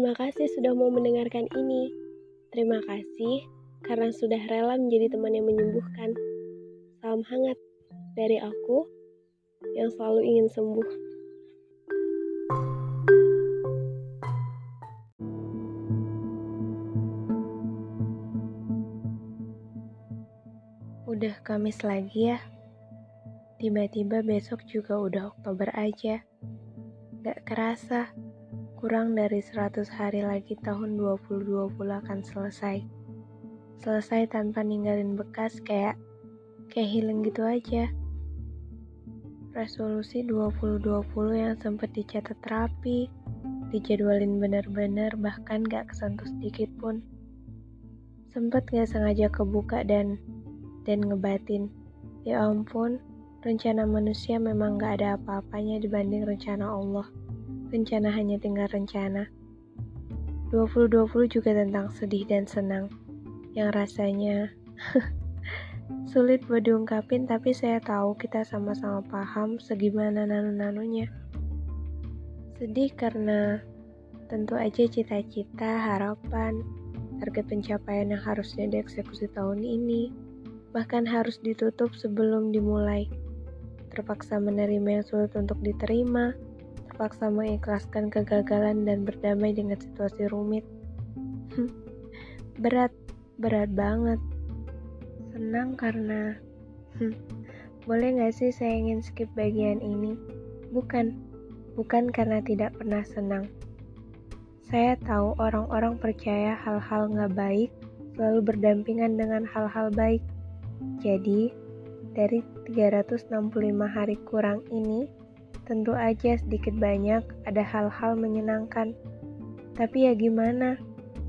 Terima kasih sudah mau mendengarkan ini. Terima kasih karena sudah rela menjadi teman yang menyembuhkan. Salam hangat dari aku yang selalu ingin sembuh. Udah Kamis lagi ya. Tiba-tiba besok juga udah Oktober aja. Gak kerasa, kurang dari 100 hari lagi tahun 2020 akan selesai. Selesai tanpa ninggalin bekas kayak kayak healing gitu aja. Resolusi 2020 yang sempat dicatat rapi, dijadwalin bener-bener bahkan gak kesentuh sedikit pun. Sempet gak sengaja kebuka dan dan ngebatin. Ya ampun, rencana manusia memang gak ada apa-apanya dibanding rencana Allah. Rencana hanya tinggal rencana. 2020 juga tentang sedih dan senang, yang rasanya sulit buat diungkapin tapi saya tahu kita sama-sama paham segimana nanu-nanunya. Sedih karena tentu aja cita-cita, harapan, target pencapaian yang harusnya dieksekusi tahun ini, bahkan harus ditutup sebelum dimulai terpaksa menerima yang sulit untuk diterima, terpaksa mengikhlaskan kegagalan dan berdamai dengan situasi rumit. berat, berat banget. Senang karena... boleh gak sih saya ingin skip bagian ini? Bukan, bukan karena tidak pernah senang. Saya tahu orang-orang percaya hal-hal gak baik selalu berdampingan dengan hal-hal baik. Jadi, dari 365 hari kurang ini, tentu aja sedikit banyak ada hal-hal menyenangkan. Tapi ya gimana?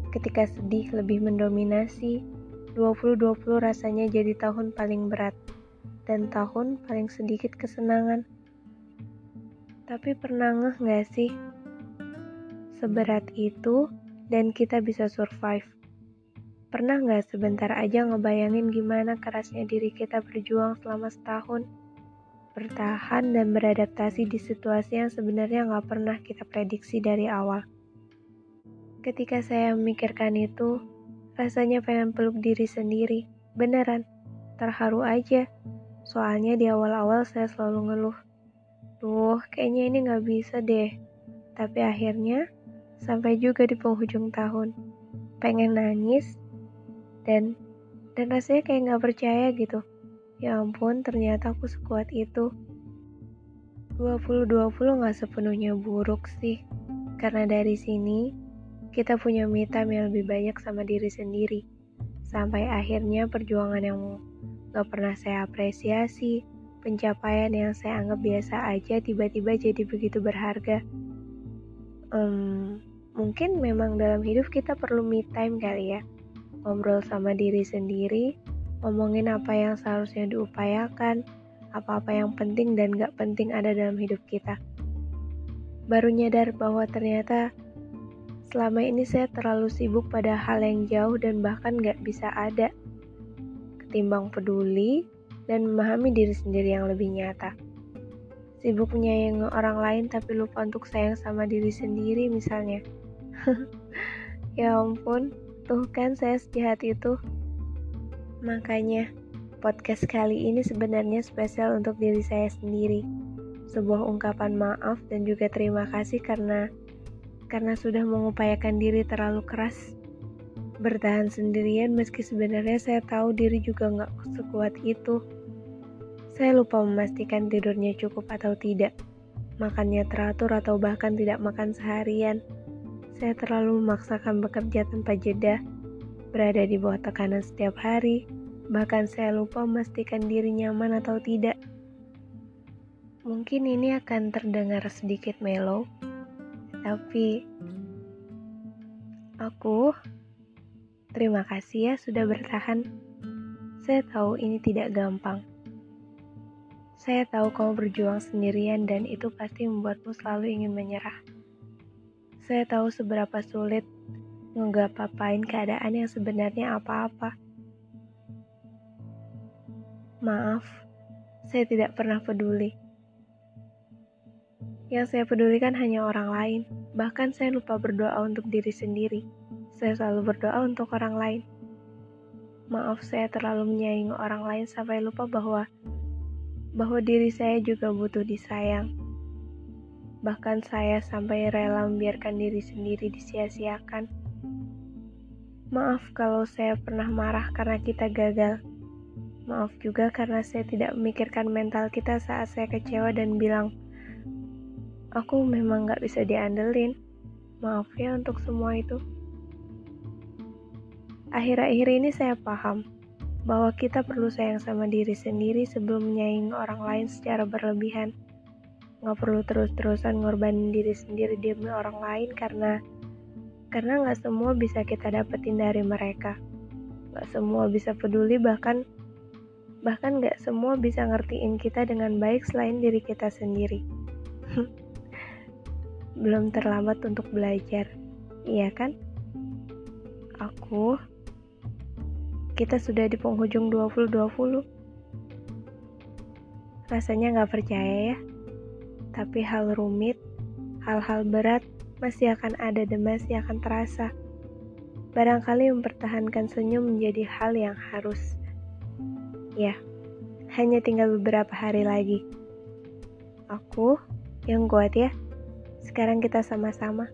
Ketika sedih lebih mendominasi, 2020 rasanya jadi tahun paling berat dan tahun paling sedikit kesenangan. Tapi pernah ngeh gak sih? Seberat itu dan kita bisa survive. Pernah nggak sebentar aja ngebayangin gimana kerasnya diri kita berjuang selama setahun? Bertahan dan beradaptasi di situasi yang sebenarnya nggak pernah kita prediksi dari awal. Ketika saya memikirkan itu, rasanya pengen peluk diri sendiri. Beneran, terharu aja. Soalnya di awal-awal saya selalu ngeluh. Duh, kayaknya ini nggak bisa deh. Tapi akhirnya, sampai juga di penghujung tahun. Pengen nangis, dan dan rasanya kayak nggak percaya gitu ya ampun ternyata aku sekuat itu. 2020 nggak sepenuhnya buruk sih. Karena dari sini kita punya me time yang lebih banyak sama diri sendiri. Sampai akhirnya perjuangan yang gak pernah saya apresiasi pencapaian yang saya anggap biasa aja tiba-tiba jadi begitu berharga. Um, mungkin memang dalam hidup kita perlu me time kali ya. Ngobrol sama diri sendiri, ngomongin apa yang seharusnya diupayakan, apa-apa yang penting dan gak penting ada dalam hidup kita. Baru nyadar bahwa ternyata selama ini saya terlalu sibuk pada hal yang jauh dan bahkan gak bisa ada, ketimbang peduli dan memahami diri sendiri yang lebih nyata. Sibuk menyayangi orang lain tapi lupa untuk sayang sama diri sendiri misalnya. ya ampun, Tuh kan saya sejahat itu. Makanya, podcast kali ini sebenarnya spesial untuk diri saya sendiri. Sebuah ungkapan maaf dan juga terima kasih karena karena sudah mengupayakan diri terlalu keras. Bertahan sendirian meski sebenarnya saya tahu diri juga nggak sekuat itu. Saya lupa memastikan tidurnya cukup atau tidak, makannya teratur atau bahkan tidak makan seharian. Saya terlalu memaksakan bekerja tanpa jeda, berada di bawah tekanan setiap hari, bahkan saya lupa memastikan diri nyaman atau tidak. Mungkin ini akan terdengar sedikit mellow, tapi aku terima kasih ya sudah bertahan. Saya tahu ini tidak gampang. Saya tahu kamu berjuang sendirian dan itu pasti membuatmu selalu ingin menyerah. Saya tahu seberapa sulit nggak papain keadaan yang sebenarnya apa-apa. Maaf, saya tidak pernah peduli. Yang saya pedulikan hanya orang lain. Bahkan saya lupa berdoa untuk diri sendiri. Saya selalu berdoa untuk orang lain. Maaf saya terlalu menyayangi orang lain sampai lupa bahwa bahwa diri saya juga butuh disayang. Bahkan saya sampai rela membiarkan diri sendiri disia-siakan. Maaf kalau saya pernah marah karena kita gagal. Maaf juga karena saya tidak memikirkan mental kita saat saya kecewa dan bilang, Aku memang gak bisa diandelin. Maaf ya untuk semua itu. Akhir-akhir ini saya paham bahwa kita perlu sayang sama diri sendiri sebelum menyayangi orang lain secara berlebihan. Gak perlu terus-terusan ngorbanin diri sendiri demi orang lain karena karena gak semua bisa kita dapetin dari mereka. Gak semua bisa peduli bahkan bahkan gak semua bisa ngertiin kita dengan baik selain diri kita sendiri. belum terlambat untuk belajar, iya kan? Aku, kita sudah di penghujung 2020. Rasanya nggak percaya ya, tapi hal rumit, hal-hal berat masih akan ada dan masih akan terasa. Barangkali mempertahankan senyum menjadi hal yang harus. Ya, hanya tinggal beberapa hari lagi. Aku yang kuat ya. Sekarang kita sama-sama.